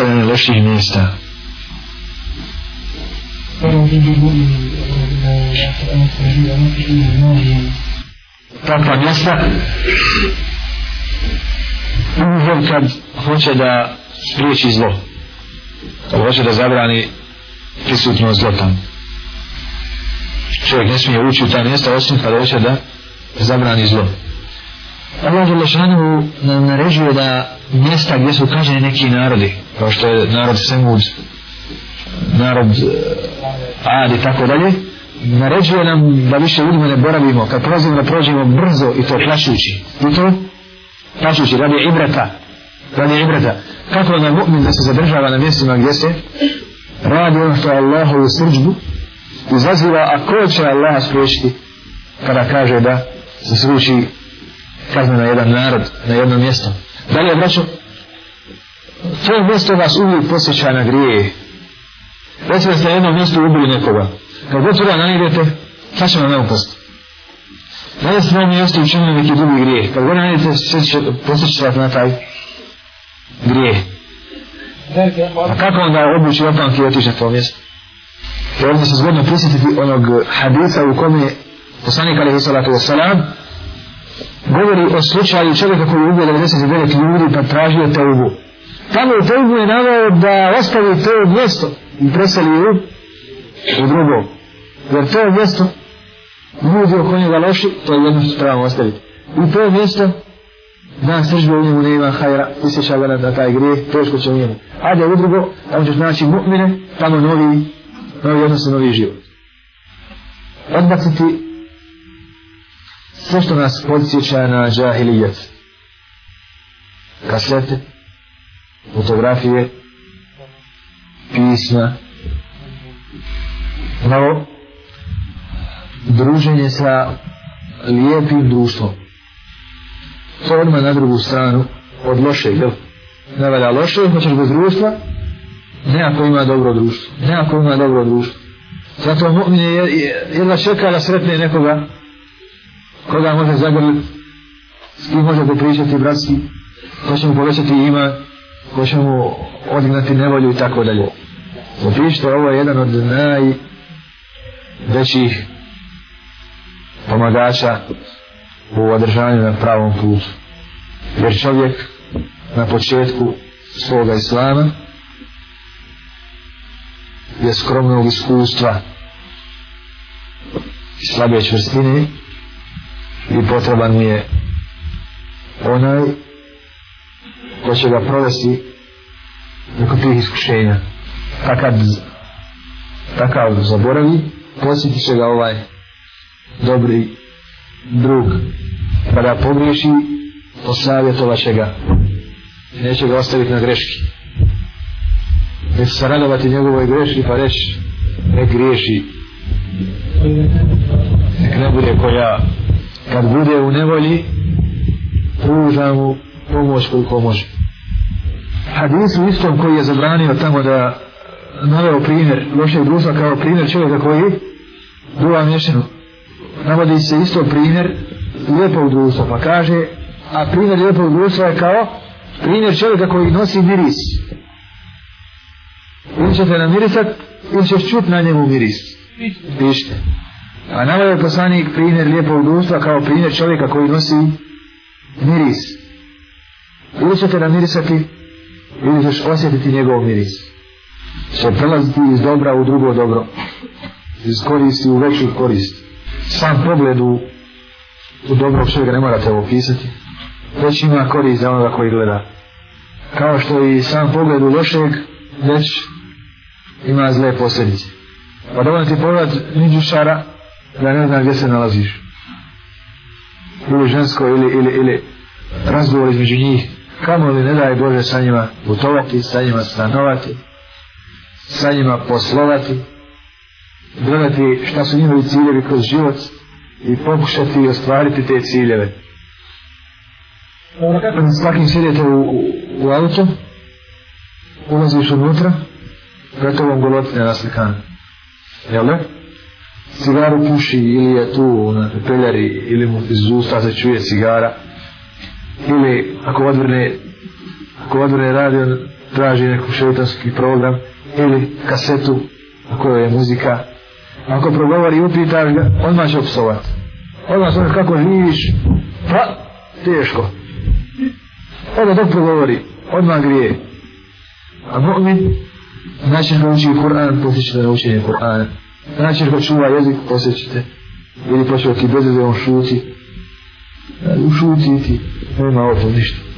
ostavljanje loših mjesta. Takva mjesta uvijek kad hoće da spriječi zlo. Kad hoće da zabrani prisutnost zlo tamo. Čovjek ne smije ući u ta mjesta osim kada hoće da zabrani zlo. Allah je lešanu nam naređuje da mjesta gdje su kaženi neki narodi, kao što je narod Semud, narod eh, Ad i tako dalje, naređuje nam da više ljudima ne boravimo, kad prolazimo da prođemo brzo i to plaćući. Vidite? Plaćući, radi ibrata. Radi ibrata. Kako nam mu'min da se zadržava na mjestima gdje se radi ono što je Allahovu srđbu izaziva, a ko će Allaha spriječiti kada kaže da se sruči kazne na jedan narod, na jedno mjesto. Da li je, braćo, to mjesto vas uvijek posjeća na grije. Recimo ste na jednom mjestu ubili nekoga. Kad god toga najdete, šta će vam neopast? Da li ste na mjestu učinili neki drugi grije? Kad god najdete, posjeća vas na taj grije. A kako onda obući opanak i otiče to mjesto? Jer ovdje se zgodno prisjetiti onog hadisa u kome poslanik alaihi salatu wasalam govori o slučaju čovjeka koji je ubio 99 ljudi pa tražio te ubu. Tamo u Teubu je navao da ostavi to mjesto i preseli u, u drugo. Jer to mjesto, ljudi oko njega loši, to je jedno što trebamo ostaviti. I to mjesto, na sržbe u njemu nema hajra, usjeća ga na taj grije, teško će u njemu. Ajde u drugo, tamo ćeš naći mu'mine, tamo novi, novi odnosno novi život. Odbaciti sve što nas podsjeća na džahilijet. Kasete, fotografije, pisma, malo, druženje sa lijepim društvom. To odmah na drugu stranu, od lošeg, jel? Ne valja loše, hoćeš bez društva, ne ako ima dobro društvo, ne ako ima dobro društvo. Zato mu'min je jedna čeka da sretne nekoga, koga može zagrliti, s kim može popričati bratski, ko će mu povećati ima, ko će mu odignati nevolju i tako dalje. Zapišite, ovo je jedan od najvećih pomagača u održanju na pravom putu. Jer čovjek na početku svoga islama je skromnog iskustva i slabe čvrstine i potreban je onaj ko će ga provesti neko tih iskušenja a kad takav zaboravi posjeti će ga ovaj dobri drug pa da pogriši posavjetovat će ga neće ga ostaviti na greški neće se radovati njegovoj greški pa reći ne griješi nek ne bude ko ja kad bude u nevolji pruža mu pomoć koliko može hadis u istom koji je zabranio tamo da naveo primjer lošeg društva kao primjer čovjeka koji duva mješinu navodi se isto primjer lijepog društva pa kaže a primjer lijepog društva je kao primjer čovjeka koji nosi miris ili ćete namirisat ili ćeš čut na njemu miris ište A nama je poslanik primjer lijepog društva kao primjer čovjeka koji nosi miris. Ili će te namirisati, ili ćeš osjetiti njegov miris. Če prelaziti iz dobra u drugo dobro. Iz koristi u veću korist. Sam pogled u, u dobrog čovjeka ne morate ovo pisati. Već ima korist za onoga koji gleda. Kao što i sam pogled u lošeg, već ima zle posljedice. Pa dovoljno ti pogled Nidžušara, da ne znam gdje se nalaziš. Ili žensko, ili, ili, ili razgovor između njih. Kamo li ne daj Bože sa njima putovati, sa njima stanovati, sa njima poslovati, gledati šta su njihovi ciljevi kroz život i pokušati ostvariti te ciljeve. Kad svakim sjedete u, u, u auto, ulaziš unutra, pretovom golotinja naslikana. Jel' li? cigaru puši ili je tu na pepeljari ili mu iz usta se čuje cigara ili ako odvrne ako odvrne radio traži neku šetanski program ili kasetu na kojoj je muzika ako progovori upitaš ga odmah će opsovat odmah se kako živiš pa teško odmah dok progovori odmah grije a mu'min znači naučiti Kur'an posjeća da naučiti Kur'an Znači da čuva jezik, posjećite. Ili počeo ti bez veze on šuti. E, Ušuti ti. Nema ovo ništa.